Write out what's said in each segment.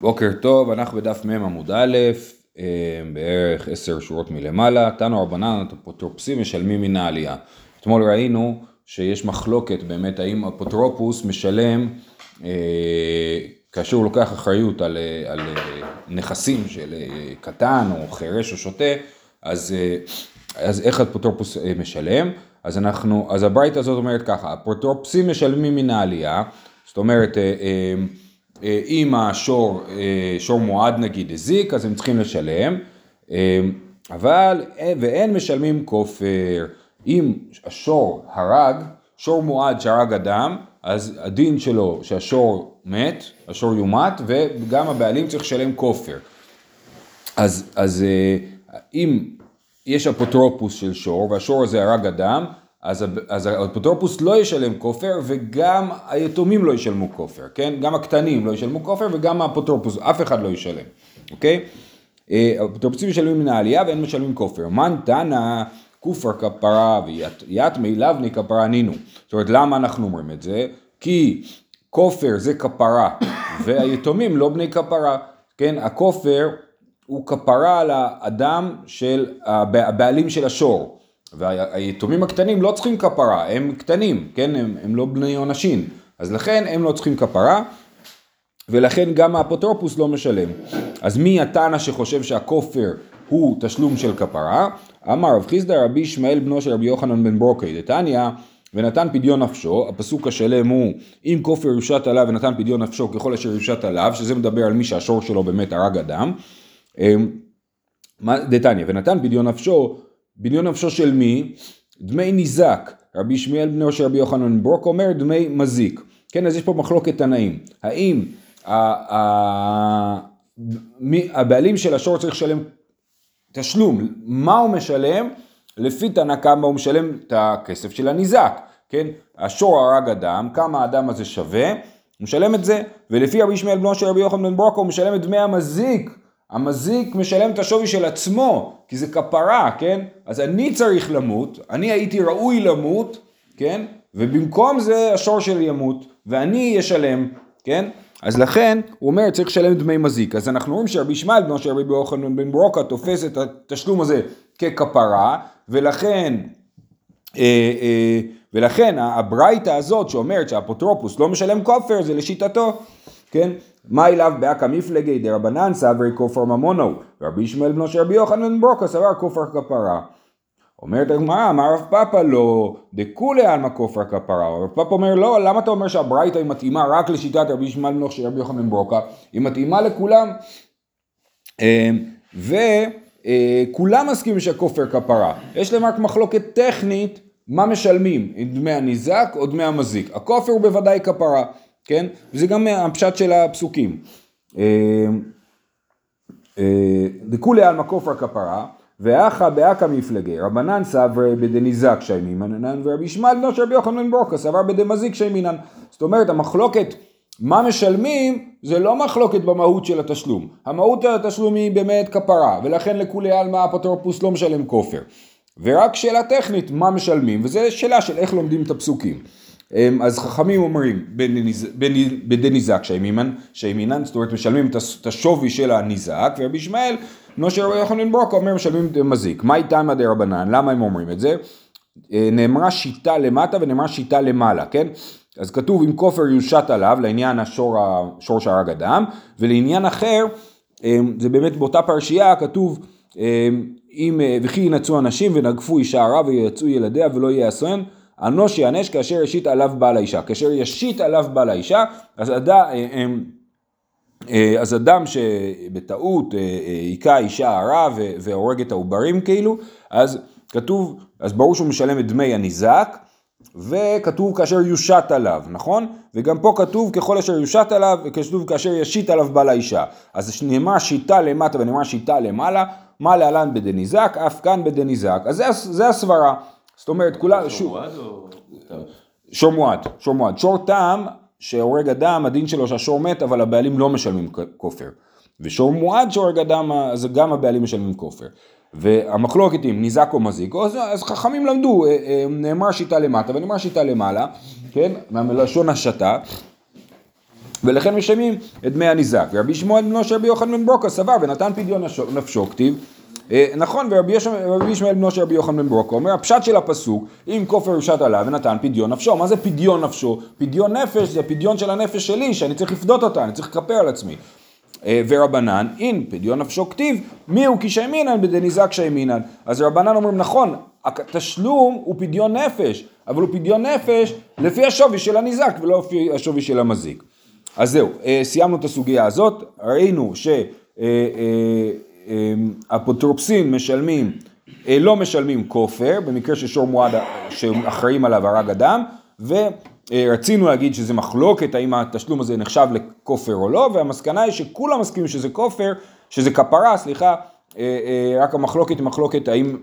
בוקר טוב, אנחנו בדף מ עמוד א', אה, בערך עשר שורות מלמעלה, תנו רבנן, אפוטרופסים משלמים מן העלייה. אתמול ראינו שיש מחלוקת באמת האם אפוטרופוס משלם אה, כאשר הוא לוקח אחריות על, אה, על נכסים של קטן או חירש או שוטה, אז, אז איך אפוטרופוס משלם? אז אנחנו, אז הברייתא הזאת אומרת ככה, אפוטרופסים משלמים מן העלייה, זאת אומרת אה, אם השור, אה, שור מועד נגיד הזיק, אז הם צריכים לשלם, אה, אבל, ואין משלמים כופר. אם השור הרג, שור מועד שהרג אדם, אז הדין שלו שהשור מת, השור יומת, וגם הבעלים צריך לשלם כופר. אז, אז אם יש אפוטרופוס של שור, והשור הזה הרג אדם, אז, אז האפוטרופוס לא ישלם כופר וגם היתומים לא ישלמו כופר, כן? גם הקטנים לא ישלמו כופר וגם האפוטרופוס, אף אחד לא ישלם, אוקיי? האפוטרופוסים משלמים מן העלייה ואין משלמים כופר. מן תנא כופר כפרה ויתמי לבני כפרה נינו. זאת אומרת, למה אנחנו אומרים את זה? כי כופר זה כפרה והיתומים לא בני כפרה, כן? הכופר הוא כפרה על האדם של הבעלים של השור. והיתומים הקטנים לא צריכים כפרה, הם קטנים, כן? הם, הם לא בני עונשין, אז לכן הם לא צריכים כפרה, ולכן גם האפוטרופוס לא משלם. אז מי התנא שחושב שהכופר הוא תשלום של כפרה? אמר רב חיסדא רבי ישמעאל בנו של רבי יוחנן בן ברוקי, דתניא ונתן פדיון נפשו, הפסוק השלם הוא אם כופר יושת עליו ונתן פדיון נפשו ככל אשר יושת עליו, שזה מדבר על מי שהשור שלו באמת הרג אדם. אמ, דתניא ונתן פדיון נפשו בניון נפשו של מי? דמי ניזק. רבי ישמיאל בנו של רבי יוחנן ברוק אומר דמי מזיק. כן, אז יש פה מחלוקת תנאים. האם הבעלים של השור צריך לשלם תשלום, מה הוא משלם? לפי תנא קמא הוא משלם את הכסף של הניזק, כן? השור הרג אדם, כמה האדם הזה שווה, הוא משלם את זה, ולפי רבי ישמיאל בנו של רבי יוחנן ברוק הוא משלם את דמי המזיק. המזיק משלם את השווי של עצמו, כי זה כפרה, כן? אז אני צריך למות, אני הייתי ראוי למות, כן? ובמקום זה השור שלי ימות, ואני אשלם, כן? אז לכן, הוא אומר, צריך לשלם דמי מזיק. אז אנחנו רואים שרבי ישמעאל, בנו של רבי יוחנן בן ברוקה, תופס את התשלום הזה ככפרה, ולכן, אה, אה, ולכן הברייתא הזאת שאומרת שהאפוטרופוס לא משלם כופר, זה לשיטתו, כן? מה אליו באקא מפלגי דרבנן סברי כופר ממונו, רבי ישמעאל בנו של רבי יוחנן ברוקה סבר כופר כפרה. אומרת הגמרא, אמר רב פאפא לא, דכולי עלמא כופר כפרה. רב פאפא אומר לא, למה אתה אומר שהברייתא היא מתאימה רק לשיטת רבי ישמעאל בנו של רבי יוחנן ברוקה? היא מתאימה לכולם. אמ, וכולם אה, מסכימים שהכופר כפרה. יש להם רק מחלוקת טכנית מה משלמים, דמי הניזק או דמי המזיק. הכופר הוא בוודאי כפרה. כן? וזה גם הפשט של הפסוקים. אה, אה, דכולי עלמא כופר כפרה, ואחא באקא מפלגי, רבנן סברי בדניזק שיימינן, ורבי ישמעאל בנו של רבי יוחנן ברוקה סבר בדמזיק שיימינן. זאת אומרת, המחלוקת מה משלמים זה לא מחלוקת במהות של התשלום. המהות של התשלום היא באמת כפרה, ולכן לכולי עלמא האפוטרופוס לא משלם כופר. ורק שאלה טכנית מה משלמים, וזו שאלה של איך לומדים את הפסוקים. אמ, אז חכמים אומרים בדניזק שימינן, זאת אומרת משלמים את השווי של הניזק, ורבי ישמעאל, בנו של רבי יוחנן ברוקה אומר משלמים מזיק. מה איתם עדי רבנן? למה הם אומרים את זה? אה, נאמרה שיטה למטה ונאמרה שיטה למעלה, כן? אז כתוב אם כופר יושת עליו, לעניין השור, השור שהרג אדם, ולעניין אחר, אמ, זה באמת באותה פרשייה כתוב אמ, אם אה, וכי ינצו אנשים ונגפו אישה הרע ויצאו ילדיה ולא אסון אנוש יענש כאשר ישית עליו בעל האישה. כאשר ישית עליו בעל האישה, אז, אד... אה, אה, אז אדם שבטעות אה, היכה אישה הרע והורג את העוברים כאילו, אז כתוב, אז ברור שהוא משלם את דמי הניזק, וכתוב כאשר יושת עליו, נכון? וגם פה כתוב ככל אשר יושת עליו, וכתוב כאשר ישית עליו בעל האישה. אז נאמר שיטה למטה ונאמר שיטה למעלה, מה להלן בדניזק, אף כאן בדניזק. אז זה, זה הסברה. זאת אומרת, כולם... שור מועד או... שור מועד, שור מועד. שור טעם שהורג אדם, הדין שלו שהשור מת, אבל הבעלים לא משלמים כופר. ושור מועד שהורג אדם, אז גם הבעלים משלמים כופר. והמחלוקת אם ניזק או מזיק, אז, אז חכמים למדו, אה, אה, נאמר שיטה למטה ונאמר שיטה למעלה, כן, מהלשון השתה, ולכן משלמים את דמי הניזק. ורבי שמואל בנו של רבי יוחנן בן ברוקה סבר ונתן פדיון נפשו כתיב נכון, ורבי ישמעאל בנו של רבי יוחנן בן ברוקה אומר, הפשט של הפסוק, אם כופר יושת עליו ונתן פדיון נפשו, מה זה פדיון נפשו? פדיון נפש זה פדיון של הנפש שלי, שאני צריך לפדות אותה, אני צריך לכפר על עצמי. אה, ורבנן, אין פדיון נפשו כתיב, מי הוא כשאמינן בדניזק שאמינן. אז רבנן אומרים, נכון, התשלום הוא פדיון נפש, אבל הוא פדיון נפש לפי השווי של הניזק ולא לפי השווי של המזיק. אז זהו, אה, סיימנו את הסוגיה הזאת, ראינו שאפוטרופסים אה, משלמים, לא משלמים כופר, במקרה ששור מועד שאחראים עליו הרג אדם, ו... אה, רצינו להגיד שזה מחלוקת, האם התשלום הזה נחשב לכופר או לא, והמסקנה היא שכולם מסכימים שזה כופר, שזה כפרה, סליחה, אה, אה, רק המחלוקת היא מחלוקת האם,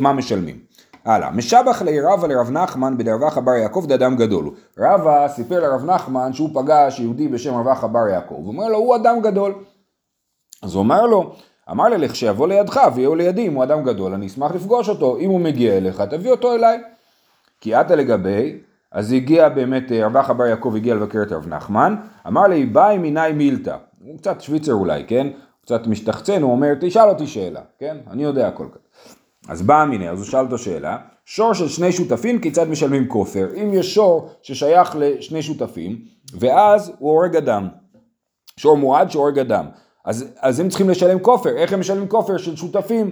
מה משלמים. הלאה, משבח לרבה לרב נחמן בדרבחה בר יעקב דאדם גדול הוא. רבה סיפר לרב נחמן שהוא פגש יהודי בשם רבחה בר יעקב, הוא אומר לו הוא אדם גדול. אז הוא אומר לו, אמר ללך שיבוא לידך ויהיו לידי אם הוא אדם גדול, אני אשמח לפגוש אותו, אם הוא מגיע אליך תביא אותו אליי. כי עתה לגבי אז הגיע באמת, אה, רב אחא בר יעקב הגיע לבקר את רב נחמן, אמר לי, ביי מיני מילתא. הוא קצת שוויצר אולי, כן? קצת משתחצן, הוא אומר, תשאל אותי שאלה, כן? אני יודע הכל כך. אז בא מיני, אז הוא שאל אותו שאלה, שור של שני שותפים, כיצד משלמים כופר? אם יש שור ששייך לשני שותפים, ואז הוא הורג אדם. שור מועד שהורג אדם. אז, אז הם צריכים לשלם כופר, איך הם משלמים כופר של שותפים?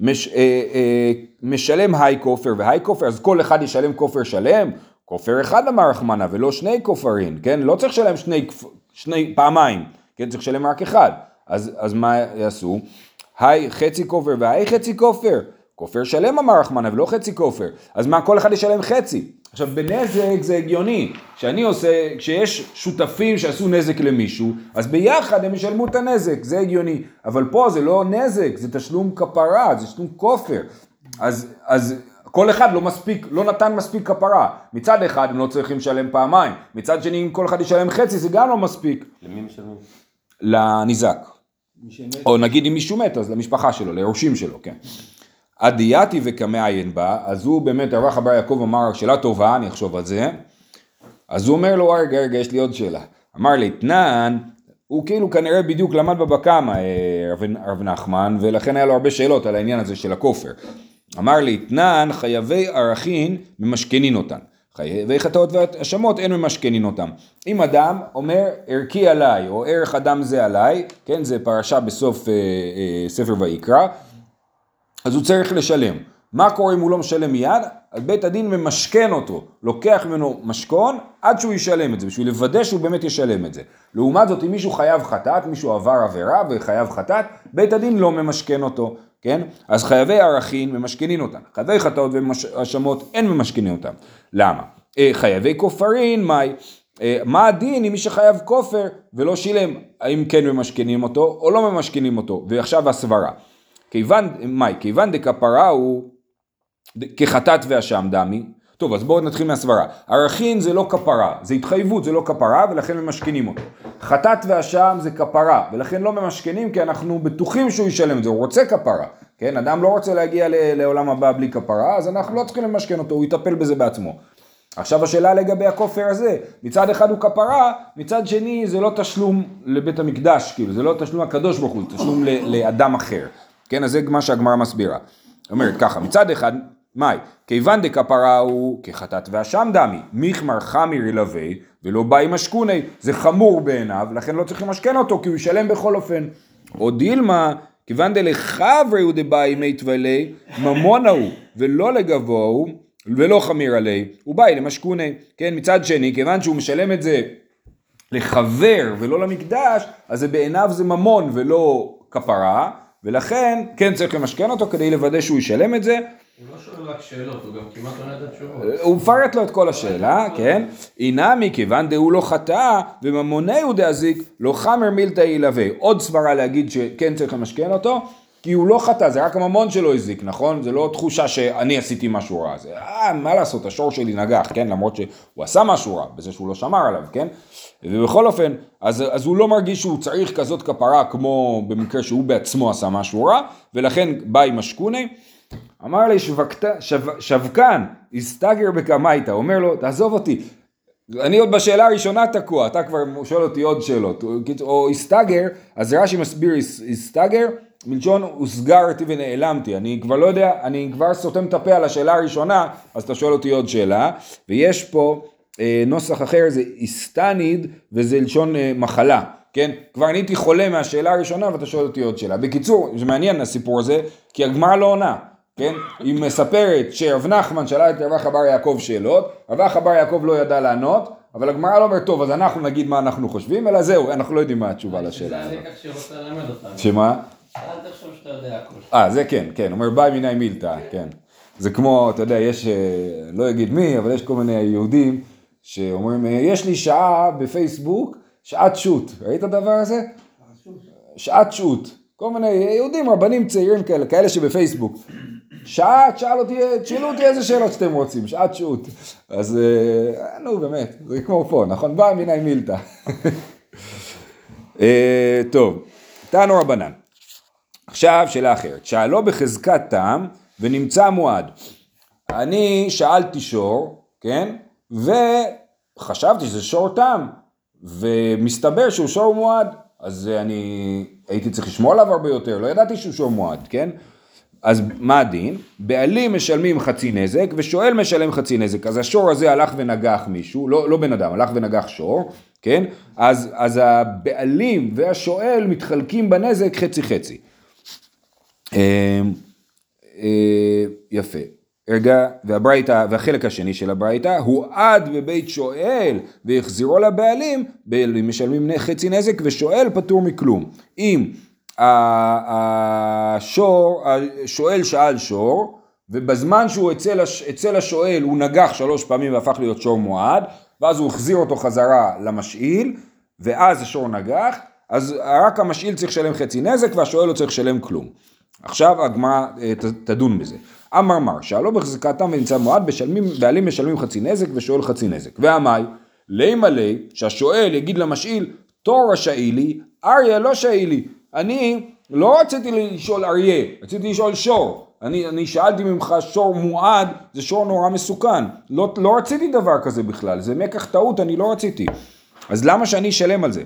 מש, אה, אה, משלם היי כופר והי כופר, אז כל אחד ישלם כופר שלם, כופר אחד אמר רחמנה ולא שני כופרים, כן? לא צריך לשלם שני, שני פעמיים, כן? צריך לשלם רק אחד. אז, אז מה יעשו? היי חצי כופר והי חצי כופר. כופר שלם אמר רחמנה ולא חצי כופר. אז מה, כל אחד ישלם חצי. עכשיו בנזק זה הגיוני, כשאני עושה, כשיש שותפים שעשו נזק למישהו, אז ביחד הם ישלמו את הנזק, זה הגיוני. אבל פה זה לא נזק, זה תשלום כפרה, זה תשלום כופר. אז, אז כל אחד לא מספיק, לא נתן מספיק כפרה. מצד אחד הם לא צריכים לשלם פעמיים, מצד שני אם כל אחד ישלם חצי זה גם לא מספיק. למי משלמים? לניזק. או נגיד אם מישהו מת אז למשפחה שלו, ליורשים שלו, כן. אדייתי וקמעיין בה, אז הוא באמת, הרב חבר יעקב אמר, שאלה טובה, אני אחשוב על זה. אז הוא אומר לו, רגע, רגע, יש לי עוד שאלה. אמר לי, תנן, הוא כאילו כנראה בדיוק למד בבא קמא, אה, רב נחמן, ולכן היה לו הרבה שאלות על העניין הזה של הכופר. אמר לי, תנן חייבי ערכין ממשכנין אותן. חייבי חטאות והאשמות אין ממשכנין אותם. אם אדם אומר ערכי עליי או ערך אדם זה עליי, כן זה פרשה בסוף אה, אה, ספר ויקרא, אז הוא צריך לשלם. מה קורה אם הוא לא משלם מיד? אז בית הדין ממשכן אותו, לוקח ממנו משכון עד שהוא ישלם את זה, בשביל לוודא שהוא באמת ישלם את זה. לעומת זאת, אם מישהו חייב חטאת, מישהו עבר עבירה וחייב חטאת, בית הדין לא ממשכן אותו. כן? אז חייבי ערכין ממשכנין אותם, חייבי חטאות והאשמות אין ממשכנין אותם. למה? אה, חייבי כופרין, מהי? אה, מה הדין עם מי שחייב כופר ולא שילם? האם כן ממשכנים אותו או לא ממשכנים אותו? ועכשיו הסברה. כיוון, מהי? כיוון דכפרה הוא כחטאת ואשם דמי. טוב, אז בואו נתחיל מהסברה. ערכין זה לא כפרה, זה התחייבות, זה לא כפרה, ולכן ממשכנים אותו. חטאת ואשם זה כפרה, ולכן לא ממשכנים כי אנחנו בטוחים שהוא ישלם את זה, הוא רוצה כפרה. כן, אדם לא רוצה להגיע לעולם הבא בלי כפרה, אז אנחנו לא צריכים למשכן אותו, הוא יטפל בזה בעצמו. עכשיו השאלה לגבי הכופר הזה, מצד אחד הוא כפרה, מצד שני זה לא תשלום לבית המקדש, כאילו זה לא תשלום הקדוש ברוך הוא, זה תשלום לאדם אחר. כן, אז זה מה שהגמרא מסבירה. אומרת ככה, מצד אחד מאי, כיוון דכפרה הוא כחטאת ואשם דמי, מיכמר חמיר ילווה ולא בא עם השכוני, זה חמור בעיניו, לכן לא צריך למשכן אותו כי הוא ישלם בכל אופן. או דילמה, כיוון דלחברי הוא דבאי מי טבלי, ממונה הוא ולא לגבוה הוא ולא חמיר עלי, הוא באי למשכוני. כן, מצד שני, כיוון שהוא משלם את זה לחבר ולא למקדש, אז זה בעיניו זה ממון ולא כפרה, ולכן כן צריך למשכן אותו כדי לוודא שהוא ישלם את זה, הוא לא שואל רק שאלות, הוא גם כמעט עונה את התשובות. הוא מפרט לו את כל השאלה, כן? אינמי כיוון דהוא לא חטא וממונהו דאזיק לא חמר מילתא ילווה. עוד סברה להגיד שכן צריך למשכן אותו, כי הוא לא חטא, זה רק הממון שלו הזיק, נכון? זה לא תחושה שאני עשיתי משהו רע. זה, אה, מה לעשות, השור שלי נגח, כן? למרות שהוא עשה משהו רע, בזה שהוא לא שמר עליו, כן? ובכל אופן, אז, אז הוא לא מרגיש שהוא צריך כזאת כפרה כמו במקרה שהוא בעצמו עשה משהו רע, ולכן בא עם השכוני. אמר לי שווקת, שו, שווקן, הסתגר בקמייתא, אומר לו, תעזוב אותי, אני עוד בשאלה הראשונה תקוע, אתה כבר שואל אותי עוד שאלות. או הסתגר, אז רש"י מסביר הסתגר, מלשון הוסגרתי ונעלמתי. אני כבר לא יודע, אני כבר סותם את הפה על השאלה הראשונה, אז אתה שואל אותי עוד שאלה. ויש פה אה, נוסח אחר, זה הסתניד, וזה לשון אה, מחלה. כן? כבר אני הייתי חולה מהשאלה הראשונה ואתה שואל אותי עוד שאלה. בקיצור, זה מעניין הסיפור הזה, כי הגמרא לא עונה. כן? היא מספרת שרב נחמן שאלה את רב אחא בר יעקב שאלות, רב אחא בר יעקב לא ידע לענות, אבל הגמרא לא אומרת, טוב, אז אנחנו נגיד מה אנחנו חושבים, אלא זהו, אנחנו לא יודעים מה התשובה לשאלה זה הזאת. הלקח שרוצה ללמד אותנו. שמה? אל תחשוב שאתה יודע הכול. אה, זה כן, כן, אומר ביי מיני מילתא, כן. זה כמו, אתה יודע, יש, אה, לא אגיד מי, אבל יש כל מיני יהודים שאומרים, אה, יש לי שעה בפייסבוק, שעת שו"ת. ראית את הדבר הזה? שעת שו"ת. כל מיני יהודים, רבנים צעירים כאלה, כאלה שבפייסבוק. שעה, תשאל אותי, תשאלו אותי איזה שאלות שאתם רוצים, שעת שהות. אז אה, נו באמת, זה כמו פה, נכון? בא מיני מילתא. טוב, תנו רבנן. עכשיו שאלה אחרת, שאלו בחזקת טעם ונמצא מועד. אני שאלתי שור, כן? וחשבתי שזה שור טעם, ומסתבר שהוא שור מועד. אז אני הייתי צריך לשמור עליו הרבה יותר, לא ידעתי שהוא שור מועד, כן? אז מה הדין? בעלים משלמים חצי נזק ושואל משלם חצי נזק. אז השור הזה הלך ונגח מישהו, לא, לא בן אדם, הלך ונגח שור, כן? אז, אז הבעלים והשואל מתחלקים בנזק חצי חצי. אה, אה, יפה. רגע, והברייתא, והחלק השני של הברייתא, הוא עד בבית שואל והחזירו לבעלים, בעלים משלמים חצי נזק ושואל פטור מכלום. אם השור, השואל שאל שור, ובזמן שהוא אצל, הש, אצל השואל הוא נגח שלוש פעמים והפך להיות שור מועד, ואז הוא החזיר אותו חזרה למשאיל, ואז השור נגח, אז רק המשאיל צריך לשלם חצי נזק והשואל לא צריך לשלם כלום. עכשיו הגמרא אה, תדון בזה. אמר מר, שאלו בחזקתם ונמצא מועד, בשלמים, בעלים משלמים חצי נזק ושואל חצי נזק. ועמי, לימה לי, שהשואל יגיד למשאיל, תור רשאי לי, אריה לא שאי לי. אני לא רציתי לשאול אריה, רציתי לשאול שור. אני, אני שאלתי ממך שור מועד, זה שור נורא מסוכן. לא, לא רציתי דבר כזה בכלל, זה מקח טעות, אני לא רציתי. אז למה שאני אשלם על זה?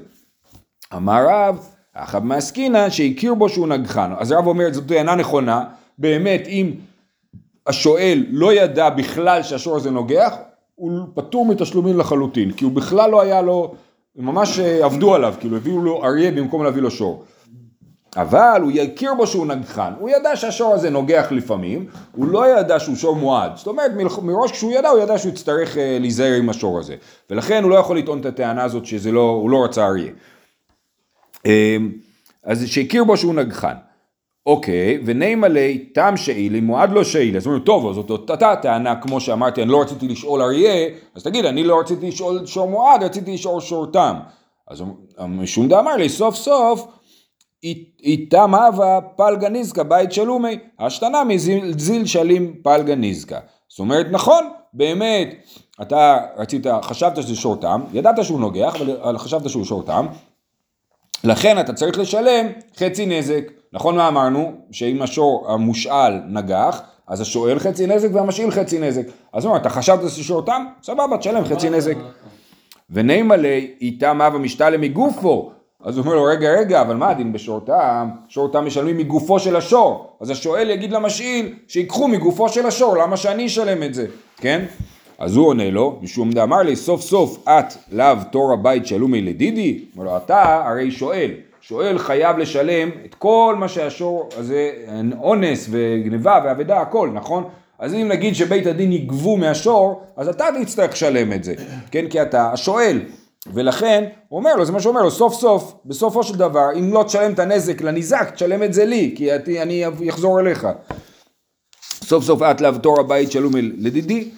אמר רב, אחאב מעסקינן שהכיר בו שהוא נגחן. אז רב אומר, זאת טענה נכונה, באמת אם השואל לא ידע בכלל שהשור הזה נוגח, הוא פטור מתשלומים לחלוטין, כי הוא בכלל לא היה לו, ממש אה, עבדו עליו, כאילו הביאו לו אריה במקום להביא לו שור. אבל הוא יכיר בו שהוא נגחן, הוא ידע שהשור הזה נוגח לפעמים, הוא לא ידע שהוא שור מועד, זאת אומרת מראש כשהוא ידע הוא ידע שהוא יצטרך uh, להיזהר עם השור הזה, ולכן הוא לא יכול לטעון את הטענה הזאת שזה לא, הוא לא רצה אריה. Um, אז שהכיר בו שהוא נגחן. אוקיי, ונימה לי תם שאילי מועד לא שאילי, אז אומרים טוב, זאת אותה טענה כמו שאמרתי, אני לא רציתי לשאול אריה, אז תגיד, אני לא רציתי לשאול שור מועד, רציתי לשאול שור תם. אז משום דאמר לי, סוף סוף איתם הווה פלגה נזקה בית שלומי, השתנה מזיל שלים פלגה נזקה. זאת אומרת, נכון, באמת, אתה רצית, חשבת שזה שור תם, ידעת שהוא נוגח, אבל חשבת שהוא שור תם, לכן אתה צריך לשלם חצי נזק. נכון מה אמרנו? שאם השור המושאל נגח, אז השואל חצי נזק והמשאיל חצי נזק. אז הוא אומר, אתה חשבת שזה שור תם? סבבה, תשלם חצי נזק. ונימה לי איתם אבא משתלם מגופו. אז הוא אומר לו, רגע, רגע, אבל מה הדין בשור תם? שור תם משלמים מגופו של השור. אז השואל יגיד למשאיל, שיקחו מגופו של השור, למה שאני אשלם את זה? כן? אז הוא עונה לו, משום דאמר לי, סוף סוף את לאו תור הבית שלומי לדידי? אומר לו, אתה הרי שואל. שואל חייב לשלם את כל מה שהשור הזה, אונס וגניבה ואבדה, הכל, נכון? אז אם נגיד שבית הדין יגבו מהשור, אז אתה תצטרך לשלם את זה, כן? כי אתה השואל. ולכן, הוא אומר לו, זה מה שהוא אומר לו, סוף סוף, בסופו של דבר, אם לא תשלם את הנזק לניזק, תשלם את זה לי, כי אני, אני אחזור אליך. סוף סוף את לאו תור הבית שלום לדידי.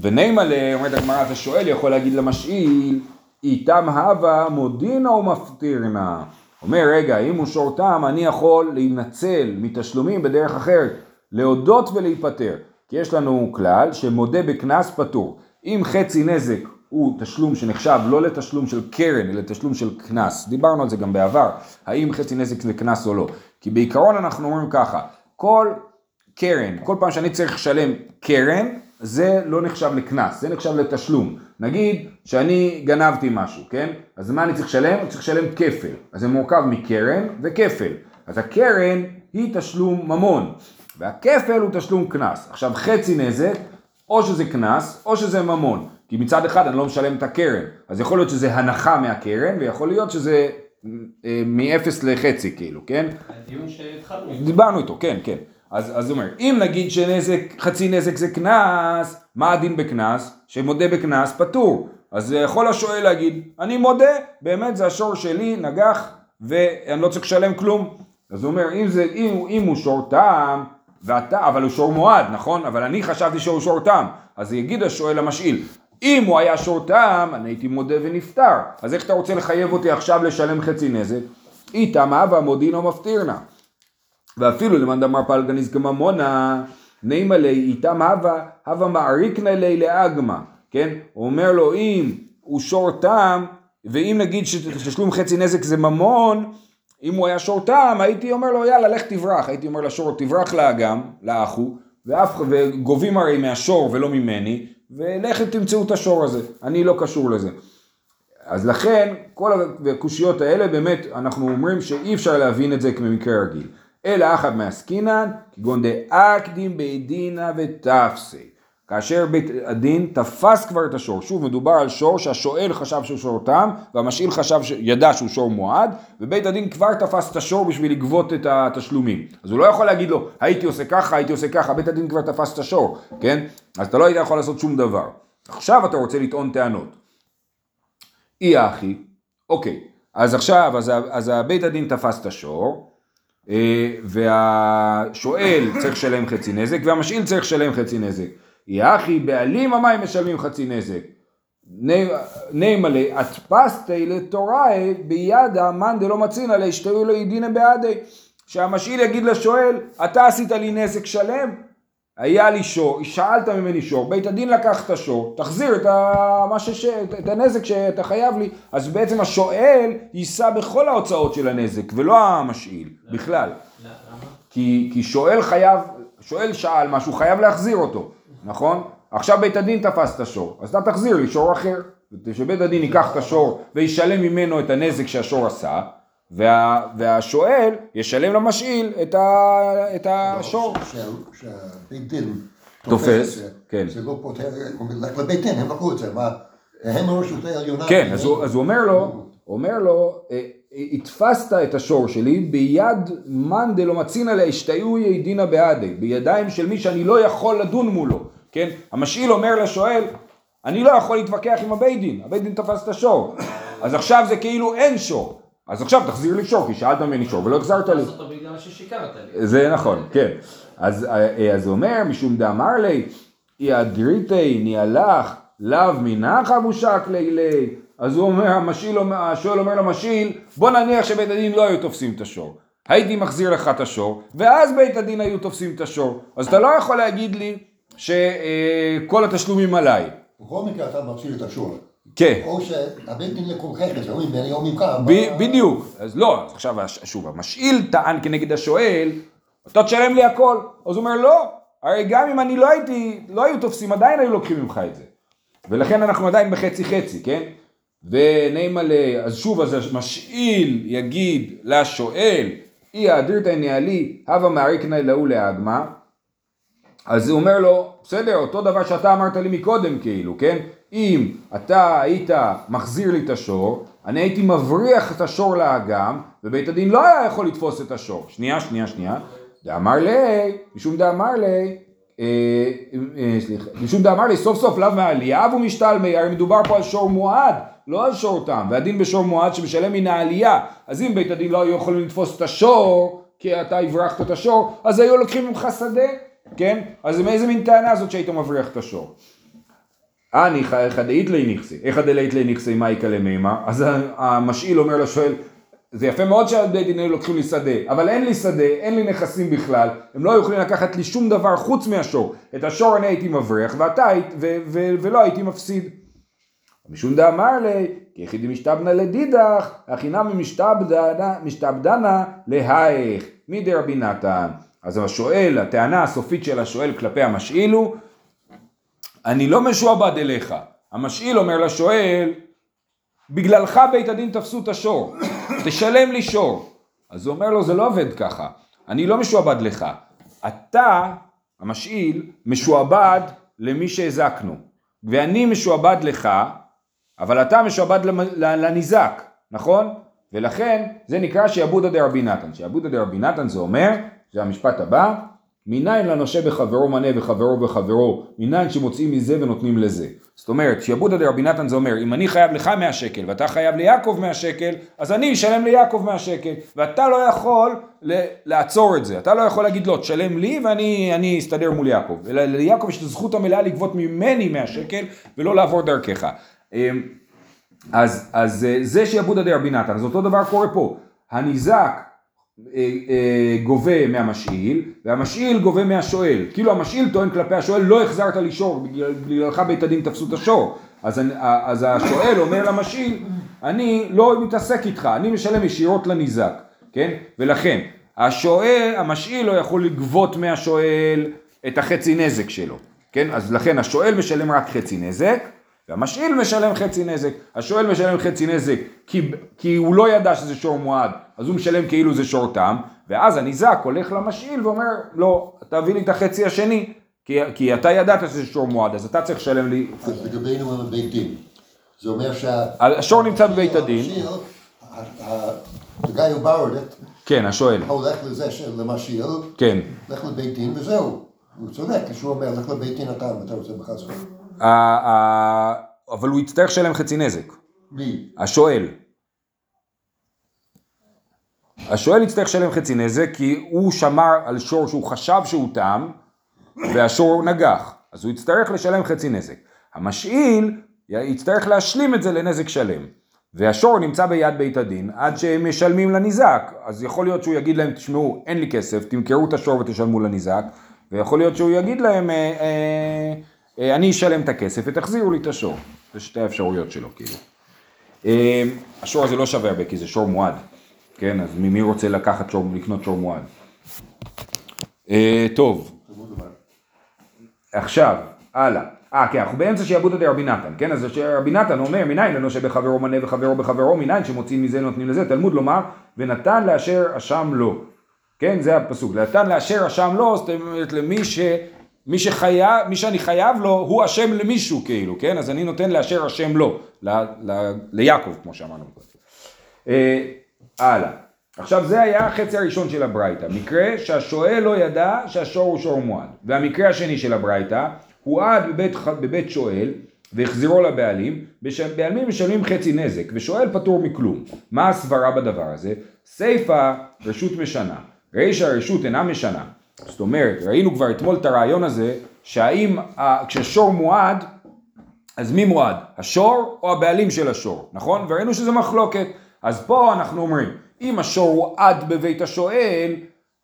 ונימה ל... אומרת הגמרא, אתה שואל, יכול להגיד למשאיל, איתם הווה מודינה או? אומר, רגע, אם הוא שור תם, אני יכול להינצל מתשלומים בדרך אחרת, להודות ולהיפטר. כי יש לנו כלל שמודה בקנס פטור. אם חצי נזק הוא תשלום שנחשב לא לתשלום של קרן, אלא לתשלום של קנס. דיברנו על זה גם בעבר, האם חצי נזק זה קנס או לא. כי בעיקרון אנחנו אומרים ככה, כל קרן, כל פעם שאני צריך לשלם קרן, זה לא נחשב לקנס, זה נחשב לתשלום. נגיד שאני גנבתי משהו, כן? אז מה אני צריך לשלם? אני צריך לשלם כפל. אז זה מורכב מקרן וכפל. אז הקרן היא תשלום ממון, והכפל הוא תשלום קנס. עכשיו חצי נזק, או שזה קנס, או שזה ממון. כי מצד אחד אני לא משלם את הקרן, אז יכול להיות שזה הנחה מהקרן, ויכול להיות שזה אה, מ-0 לחצי כאילו, כן? הדיון שהתחלנו. דיברנו איתו, כן, כן. אז, הוא אומר, אם נגיד שנזק, חצי נזק זה קנס, מה הדין בקנס? שמודה בקנס פטור. אז יכול השואל להגיד, אני מודה, באמת זה השור שלי, נגח, ואני לא צריך לשלם כלום. אז הוא אומר, אם, זה, אם, אם הוא שור טעם, ואתה, אבל הוא שור מועד, נכון? אבל אני חשבתי שהוא שור טעם. אז יגיד השואל המשאיל, אם הוא היה שור טעם, אני הייתי מודה ונפטר. אז איך אתה רוצה לחייב אותי עכשיו לשלם חצי נזק? איתם הווה מודינו מפטירנה. ואפילו למאן דאמר פלגה נזקה ממונה, נימה לי איתם הווה, הווה מעריקנה לי לאגמה, כן? הוא אומר לו אם הוא שור טעם, ואם נגיד שתשלום חצי נזק זה ממון, אם הוא היה שור טעם, הייתי אומר לו יאללה לך תברח, הייתי אומר לשור תברח לאגם, לאחו, ואף, וגובים הרי מהשור ולא ממני, ולכו תמצאו את השור הזה, אני לא קשור לזה. אז לכן, כל הקושיות האלה באמת, אנחנו אומרים שאי אפשר להבין את זה כמקרה רגיל. אלא אחת מעסקינן, כגון דאקדים בית דינא ותפסי. כאשר בית הדין תפס כבר את השור, שוב מדובר על שור שהשואל חשב שהוא שור תם והמשאיל חשב, ש... ידע שהוא שור מועד ובית הדין כבר תפס את השור בשביל לגבות את התשלומים. אז הוא לא יכול להגיד לו הייתי עושה ככה הייתי עושה ככה בית הדין כבר תפס את השור כן? אז אתה לא היית יכול לעשות שום דבר. עכשיו אתה רוצה לטעון טענות. אי אחי אוקיי אז עכשיו אז, אז בית הדין תפס את השור והשואל צריך לשלם חצי נזק והמשאיל צריך לשלם חצי נזק יחי בעלים המים משלמים חצי נזק. נימה לי אטפסתי לתוראי בידה מאן דלא מצינא להשתהו לו ידינא בעדי. שהמשאיל יגיד לשואל, אתה עשית לי נזק שלם, היה לי שור, שאלת ממני שור, בית הדין לקח את השור, תחזיר את, ה... שש... את הנזק שאתה חייב לי, אז בעצם השואל יישא בכל ההוצאות של הנזק, ולא המשאיל, בכלל. למה? כי, כי שואל חייב, שואל שאל משהו, חייב להחזיר אותו. נכון? עכשיו בית הדין תפס את השור, אז אתה תחזיר לי שור אחר. שבית הדין ייקח את השור וישלם ממנו את הנזק שהשור עשה, וה, והשואל ישלם למשאיל את, ה, את השור. שהבית דין תופס, כן. זה לא פותר, לבית דין הם לקחו את זה, הם הרשות העליונה. כן, אז הוא, אז הוא אומר לו, אומר לו, אה, התפסת את השור שלי ביד מאן דלא מצינא להשתיהו ידינא בעדי, בידיים של מי שאני לא יכול לדון מולו, כן? המשאיל אומר לשואל, אני לא יכול להתווכח עם הבית דין, הבית דין תפס את השור, אז עכשיו זה כאילו אין שור, אז עכשיו תחזיר לי שור, כי שאלת ממני שור ולא החזרת לי. לעשות אותו בגלל ששיקרת לי. זה נכון, כן. אז, אז הוא אומר, משום דאמר לי, אי אדריתי ניהלך, לאו מנח אבושק לילי, אז הוא אומר, המשאיל, השואל אומר למשאיל, בוא נניח שבית הדין לא היו תופסים את השור. הייתי מחזיר לך את השור, ואז בית הדין היו תופסים את השור. אז אתה לא יכול להגיד לי שכל התשלומים עליי. בכל מקרה אתה מחזיר את השור. כן. או שהבית דין לקולחך לזה, אומרים בני או ממך. בדיוק. אז לא, עכשיו שוב, המשאיל טען כנגד השואל, אתה תשלם לי הכל. אז הוא אומר, לא, הרי גם אם אני לא הייתי, לא היו תופסים, עדיין היו לוקחים ממך את זה. ולכן אנחנו עדיין בחצי חצי, כן? ונעימה ל... אז שוב, אז המשאיל יגיד לשואל, אי האדירתא נהלי, הווה מעריקנא להו להגמה. אז הוא אומר לו, בסדר, אותו דבר שאתה אמרת לי מקודם כאילו, כן? אם אתה היית מחזיר לי את השור, אני הייתי מבריח את השור לאגם, ובית הדין לא היה יכול לתפוס את השור. שנייה, שנייה, שנייה. דאמר לי, משום דאמר לי, אה, אה, סליחה, משום דאמר לי, סוף סוף לאו מעלייה ומשתלמי, הרי מדובר פה על שור מועד. לא על שור תם, והדין בשור מועד שמשלם מן העלייה, אז אם בית הדין לא היו יכולים לתפוס את השור, כי אתה הברחת את השור, אז היו לוקחים ממך שדה, כן? אז מאיזה מין טענה זאת שהיית מבריח את השור? אני חדאית לי נכסי, איך דלית לי נכסי מה יקלה מימה? אז המשאיל אומר לשואל, זה יפה מאוד שהבית דין היו לוקחים לי שדה, אבל אין לי שדה, אין לי נכסים בכלל, הם לא יכולים לקחת לי שום דבר חוץ מהשור. את השור אני הייתי מבריח ואתה היית, ולא הייתי מפסיד. משום דאמר לי, כי יחידי משתבנה לדידך, הכי נמי משתבדנה להייך, מי רבי נתן. אז השואל, הטענה הסופית של השואל כלפי המשאיל הוא, אני לא משועבד אליך. המשאיל אומר לשואל, בגללך בית הדין תפסו את השור, תשלם לי שור. אז הוא אומר לו, זה לא עובד ככה, אני לא משועבד לך. אתה, המשאיל, משועבד למי שהזקנו, ואני משועבד לך, אבל אתה משועבד לניזק, נכון? ולכן זה נקרא שעבודא דרבי נתן. שעבודא דרבי נתן זה אומר, זה המשפט הבא, מניין לנושה בחברו מנה וחברו בחברו, מניין שמוצאים מזה ונותנים לזה. זאת אומרת, שעבודא דרבי נתן זה אומר, אם אני חייב לך 100 שקל ואתה חייב ליעקב 100 שקל, אז אני אשלם ליעקב 100 שקל, ואתה לא יכול לעצור את זה, אתה לא יכול להגיד לו, תשלם לי ואני אני אסתדר מול יעקב, אלא ליעקב יש את הזכות המלאה לגבות ממני 100 שקל ולא לעבור דרכך. אמ, אז, אז אה, זה שעבודא דרבי נתן, אז אותו דבר קורה פה. הניזק גובה מהמשאיל, והמשאיל גובה מהשואל. כאילו המשאיל טוען כלפי השואל, לא החזרת לי שור, בגלל- בגללך בית הדין תפסו את השור. אז, אני- אז השואל אומר למשאיל, אני לא מתעסק איתך, אני משלם ישירות לניזק, כן? ולכן, השואל, המשאיל לא יכול לגבות מהשואל את החצי נזק שלו, כן? אז לכן השואל משלם רק חצי נזק, והמשאיל משלם חצי נזק. השואל משלם חצי נזק כי, כי הוא לא ידע שזה שור מועד, אז הוא משלם כאילו זה שור תם, ואז הניזק הולך למשאיל ואומר, לא, תביא לי את החצי השני, כי, כי אתה ידעת שזה שור מועד, אז אתה צריך לשלם לי. אז לגבינו הם בבית דין. זה אומר שה... השור נמצא בבית הדין. המשאיל, ה- ה- The guy who borrowed it, כן, השואל. הולך לזה של המשאיל, כן. לך לבית דין וזהו. הוא צודק, כשהוא אומר, לך לבית דין אתה, ואתה רוצה ה- אבל הוא יצטרך לשלם חצי נזק. מי? השואל. השואל יצטרך לשלם חצי נזק כי הוא שמר על שור שהוא חשב שהוא תם והשור נגח, אז הוא יצטרך לשלם חצי נזק. המשאיל יצטרך להשלים את זה לנזק שלם. והשור נמצא ביד בית הדין עד שהם משלמים לניזק, אז יכול להיות שהוא יגיד להם, תשמעו, אין לי כסף, תמכרו את השור ותשלמו לניזק, ויכול להיות שהוא יגיד להם, אה, אה, אה, אני אשלם את הכסף ותחזירו לי את השור. זה שתי האפשרויות שלו, כאילו. אה, השור הזה לא שווה הרבה כי זה שור מועד, כן? אז מי רוצה לקחת שור, לקנות שור מועד? אה, טוב, עכשיו, הלאה. אה, כן, אנחנו באמצע שעבודא דרבי נתן, כן? אז רבי נתן אומר, מניין לנושה בחברו מנה וחברו בחברו, מניין שמוצאים מזה נותנים לזה, תלמוד לומר, ונתן לאשר אשם לו. כן, זה הפסוק. נתן לאשר אשם לו, זאת אומרת למי ש... מי שחייב, מי שאני חייב לו, הוא אשם למישהו כאילו, כן? אז אני נותן לאשר אשם לו, ל, ל, ליעקב, כמו שאמרנו. אה, הלאה. עכשיו זה היה החצי הראשון של הברייתא, מקרה שהשואל לא ידע שהשור הוא שור מועד. והמקרה השני של הברייתא, הוא עד בבית, בבית שואל והחזירו לבעלים, בעלים משלמים חצי נזק ושואל פטור מכלום. מה הסברה בדבר הזה? סיפא רשות משנה, רישא רשות אינה משנה. זאת אומרת, ראינו כבר אתמול את הרעיון הזה, שהאם כששור מועד אז מי מועד? השור או הבעלים של השור, נכון? וראינו שזה מחלוקת. אז פה אנחנו אומרים, אם השור הוא עד בבית השואל,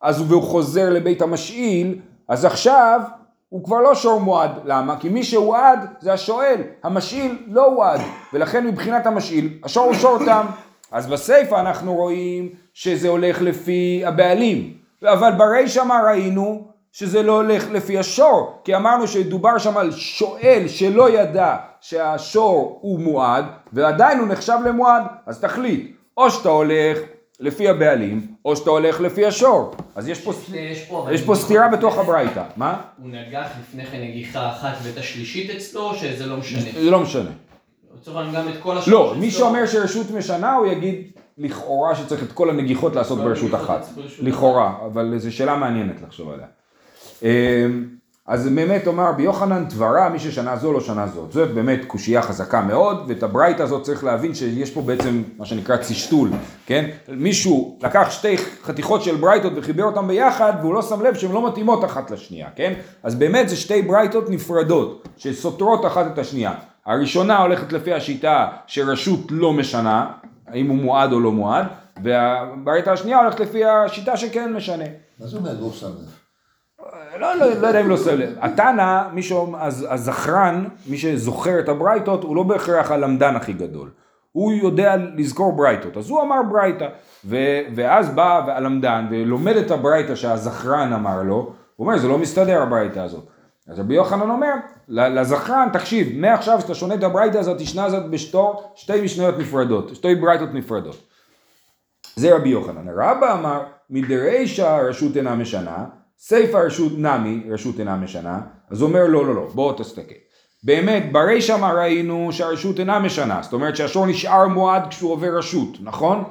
אז והוא חוזר לבית המשאיל, אז עכשיו הוא כבר לא שור מועד. למה? כי מי שהועד זה השואל, המשאיל לא הועד, ולכן מבחינת המשאיל, השור הוא שור תם. אז בסיפא אנחנו רואים שזה הולך לפי הבעלים, אבל ברישא מה ראינו? שזה לא הולך לפי השור, כי אמרנו שדובר שם על שואל שלא ידע שהשור הוא מועד, ועדיין הוא נחשב למועד, אז תחליט, או שאתה הולך לפי הבעלים, או שאתה הולך לפי השור. אז יש פה, יש פה, יש פה סתירה בתוך הברייתא. מה? הוא נגח לפני כן נגיחה אחת ואת השלישית אצלו, שזה לא משנה. זה לא משנה. גם את כל לא. מי שאומר שרשות משנה, הוא יגיד לכאורה שצריך את כל הנגיחות לעשות כל ברשות הנגיחות אחת. ברשות לכאורה, אבל זו שאלה מעניינת לחשוב עליה. אמ, אז באמת אומר רבי יוחנן דברה מי ששנה זו לא שנה זאת. זאת באמת קושייה חזקה מאוד, ואת הברייתא הזאת צריך להבין שיש פה בעצם מה שנקרא צשתול, כן? מישהו לקח שתי חתיכות של ברייתות וחיבר אותן ביחד, והוא לא שם לב שהן לא מתאימות אחת לשנייה, כן? אז באמת זה שתי ברייתות נפרדות, שסותרות אחת את השנייה. הראשונה הולכת לפי השיטה שרשות לא משנה, האם הוא מועד או לא מועד, והברייתא השנייה הולכת לפי השיטה שכן משנה. מה זה אומר לא שם לב? לא, לא, לא יודע אם לא שם לב. התנא, מי שהוא, אז- הזכרן, מי שזוכר את הברייתות, הוא לא בהכרח הלמדן הכי גדול. הוא יודע לזכור ברייתות. אז הוא אמר ברייתא, ו- ואז בא הלמדן ולומד את הברייתא שהזכרן אמר לו, הוא אומר, זה לא מסתדר הברייתא הזאת. אז רבי יוחנן אומר לזכרן, תקשיב, מעכשיו שאתה שונה את הברייתא הזאת, תשנה זאת בשתור שתי משניות נפרדות, שתי ברייתות נפרדות. זה רבי יוחנן. רבא אמר, מדרישא רשות אינה משנה, סיפא רשות נמי רשות אינה משנה, אז הוא אומר לא לא לא, בוא תסתכל. באמת, ברישא מה ראינו שהרשות אינה משנה, זאת אומרת שהשור נשאר מועד כשהוא עובר רשות, נכון?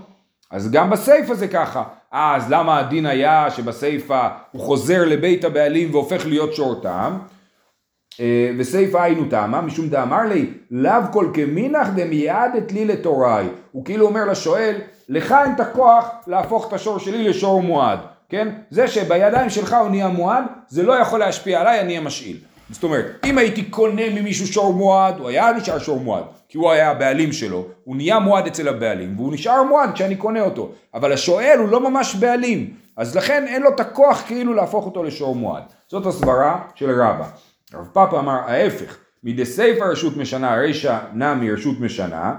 אז גם בסיפא זה ככה. אה, אז למה הדין היה שבסיפא הוא חוזר לבית הבעלים והופך להיות שור תם? אה, וסיפא היינו תמה, משום דאמר לי, לאו כל כמינך דמייעדת לי לתוראי. הוא כאילו אומר לשואל, לך אין את הכוח להפוך את השור שלי לשור מועד, כן? זה שבידיים שלך הוא נהיה מועד, זה לא יכול להשפיע עליי, אני אהיה משאיל. זאת אומרת, אם הייתי קונה ממישהו שור מועד, הוא היה נשאר שור מועד, כי הוא היה הבעלים שלו, הוא נהיה מועד אצל הבעלים, והוא נשאר מועד כשאני קונה אותו. אבל השואל הוא לא ממש בעלים, אז לכן אין לו את הכוח כאילו להפוך אותו לשור מועד. זאת הסברה של רבא. רב פאפה אמר ההפך, מדסייפא רשות משנה, רישא נמי רשות משנה,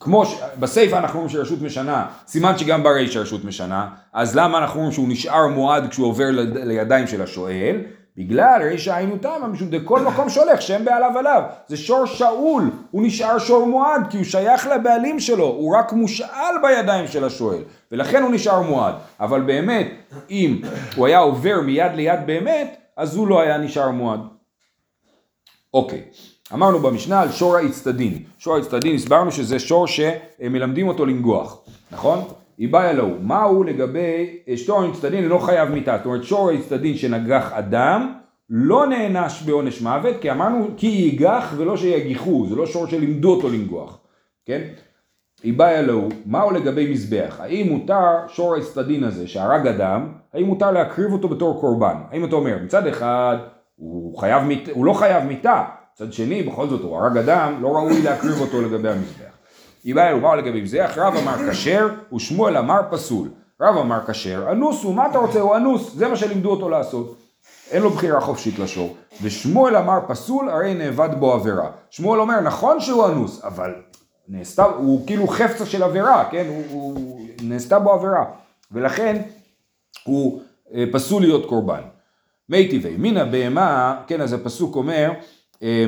כמו ש... בסיפא אנחנו אומרים שרשות משנה, סימן שגם ברישא רשות משנה, אז למה אנחנו אומרים שהוא נשאר מועד כשהוא עובר ל... לידיים של השואל? בגלל רישא היינו תמה, משום דכל מקום שהולך שם בעליו עליו. זה שור שאול, הוא נשאר שור מועד כי הוא שייך לבעלים שלו, הוא רק מושאל בידיים של השואל, ולכן הוא נשאר מועד. אבל באמת, אם הוא היה עובר מיד ליד באמת, אז הוא לא היה נשאר מועד. אוקיי, אמרנו במשנה על שור האצטדין. שור האצטדין הסברנו שזה שור שמלמדים אותו לנגוח, נכון? איבאי אלוהו, מהו לגבי שור האצטדין אינו חייב מיתה, זאת אומרת שור האצטדין שנגח אדם לא נענש בעונש מוות, כי אמרנו כי ייגח ולא שיגיחו, זה לא שור שלימדו אותו לנגוח, כן? איבאי אלוהו, מהו לגבי מזבח? האם מותר שור האצטדין הזה שהרג אדם, האם מותר להקריב אותו בתור קורבן? האם אתה אומר, מצד אחד הוא, חייב הוא לא חייב מיתה, מצד שני בכל זאת הוא הרג אדם, לא ראוי להקריב אותו לגבי המזבח. איבאי אלוהו, מהו לגבי מזבח? רב אמר כשר ושמואל אמר פסול. רב אמר כשר, אנוס הוא, מה אתה רוצה? הוא אנוס, זה מה שלימדו אותו לעשות. אין לו בחירה חופשית לשור. ושמואל אמר פסול, הרי נאבד בו עבירה. שמואל אומר, נכון שהוא אנוס, אבל נעשתה, הוא כאילו חפצה של עבירה, כן? הוא, הוא נעשתה בו עבירה. ולכן הוא אה, פסול להיות קורבן. מי טבעי, מן הבהמה, כן, אז הפסוק אומר,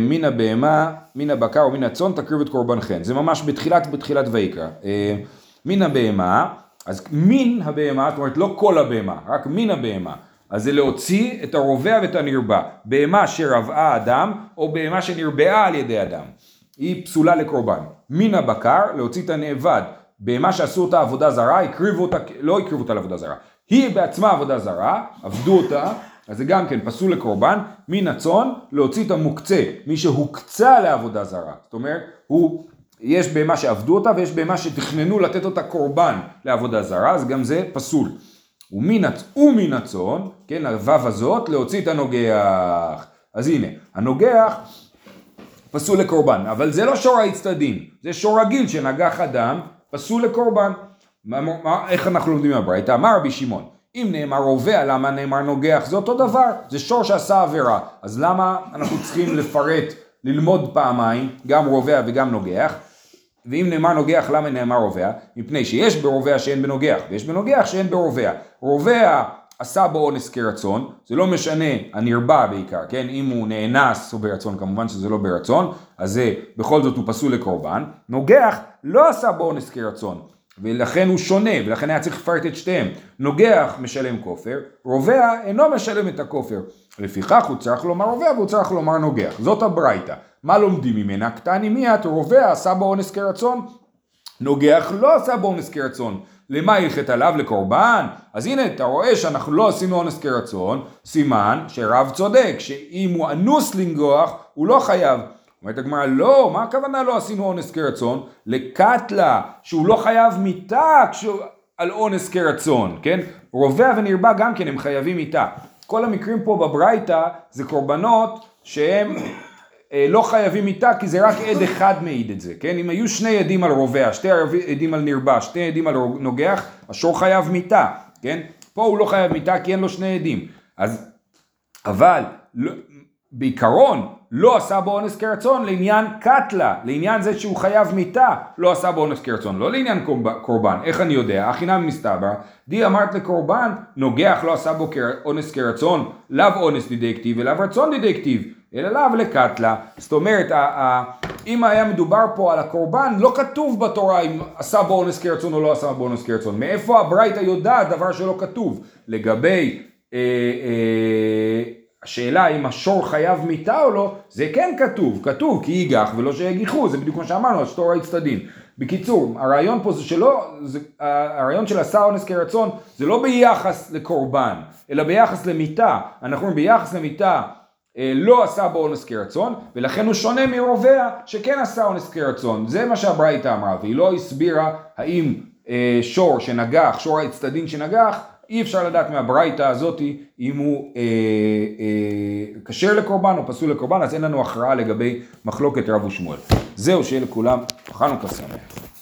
מן הבהמה, מן הבקר ומן הצאן תקריב את קורבנכם. זה ממש בתחילת, בתחילת ויקרא. אה, מן הבהמה, אז מן הבהמה, זאת אומרת לא כל הבהמה, רק מן הבהמה. אז זה להוציא את הרובע ואת הנרבע. בהמה שרבעה אדם, או בהמה שנרבעה על ידי אדם. היא פסולה לקורבן. מן הבקר, להוציא את הנאבד. בהמה שעשו אותה עבודה זרה, הקריבו אותה, לא הקריבו אותה לעבודה זרה. היא בעצמה עבודה זרה, עבדו אותה, אז זה גם כן פסול לקורבן. מן הצאן, להוציא את המוקצה, מי שהוקצה לעבודה זרה. זאת אומרת, הוא, יש בהמה שעבדו אותה ויש בהמה שתכננו לתת אותה קורבן לעבודה זרה, אז גם זה פסול. ומן, הצ... ומן הצאן, כן, הוו הזאת, להוציא את הנוגח. אז הנה, הנוגח פסול לקורבן, אבל זה לא שור האצטדין, זה שור רגיל שנגח אדם, פסול לקורבן. מה, מה, איך אנחנו לומדים מהברייתא? אמר רבי שמעון, אם נאמר רובע, למה נאמר נוגח? זה אותו דבר, זה שור שעשה עבירה, אז למה אנחנו צריכים לפרט, ללמוד פעמיים, גם רובע וגם נוגח? ואם נאמר נוגח, למה נאמר רובע? מפני שיש ברובע שאין בנוגח, ויש בנוגח שאין ברובע. רובע עשה בו אונס כרצון, זה לא משנה, הנרבע בעיקר, כן? אם הוא נאנס או ברצון, כמובן שזה לא ברצון, אז זה בכל זאת הוא פסול לקורבן. נוגח לא עשה בו אונס כרצון, ולכן הוא שונה, ולכן היה צריך לפרט את שתיהם. נוגח משלם כופר, רובע אינו משלם את הכופר. לפיכך הוא צריך לומר רובע והוא צריך לומר נוגח. זאת הברייתא. מה לומדים ממנה? קטני מיית רובע עשה בו אונס כרצון, נוגח לא עשה בו אונס כרצון. למה הלכת עליו? לקורבן? אז הנה, אתה רואה שאנחנו לא עשינו אונס כרצון, סימן שרב צודק, שאם הוא אנוס לנגוח, הוא לא חייב. אומרת הגמרא, לא, מה הכוונה לא עשינו אונס כרצון? לקטלה, שהוא לא חייב מיתה כשהוא... על אונס כרצון, כן? רובע ונרבע גם כן הם חייבים מיתה. כל המקרים פה בברייתא זה קורבנות שהם אה, לא חייבים מיתה כי זה רק עד אחד מעיד את זה, כן? אם היו שני עדים על רובע, שתי עדים על נרבע, שתי עדים על נוגח, השור חייב מיתה, כן? פה הוא לא חייב מיתה כי אין לו שני עדים. אז, אבל, לא, בעיקרון לא עשה בו אונס כרצון לעניין קטלה, לעניין זה שהוא חייב מיתה, לא עשה בו אונס כרצון, לא לעניין קורב- קורבן, איך אני יודע? הכינם מסתבר, די אמרת לקורבן, נוגח לא עשה בו אונס כרצון, לאו אונס דידי כתיב, אלא רצון דידי כתיב, אלא לאו לקטלה, זאת אומרת, אם היה מדובר פה על הקורבן, לא כתוב בתורה אם עשה בו אונס כרצון או לא עשה בו אונס כרצון, מאיפה הברייתא יודעת דבר שלא כתוב, לגבי אה, אה, השאלה אם השור חייב מיתה או לא, זה כן כתוב, כתוב כי ייגח ולא שיגיחו, זה בדיוק מה שאמרנו, השטור האצטדין. בקיצור, הרעיון פה זה שלא, זה, הרעיון של עשה אונס כרצון זה לא ביחס לקורבן, אלא ביחס למיתה. אנחנו אומרים ביחס למיתה אה, לא עשה בו אונס כרצון, ולכן הוא שונה מרובע שכן עשה אונס כרצון. זה מה שהברייתא אמרה, והיא לא הסבירה האם אה, שור שנגח, שור האצטדין שנגח, אי אפשר לדעת מהברייתא הזאתי אם הוא אה, אה, כשר לקורבן או פסול לקורבן, אז אין לנו הכרעה לגבי מחלוקת רב ושמואל. זהו, שיהיה לכולם חנוכה שמח.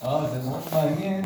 אה, זה מאוד מעניין.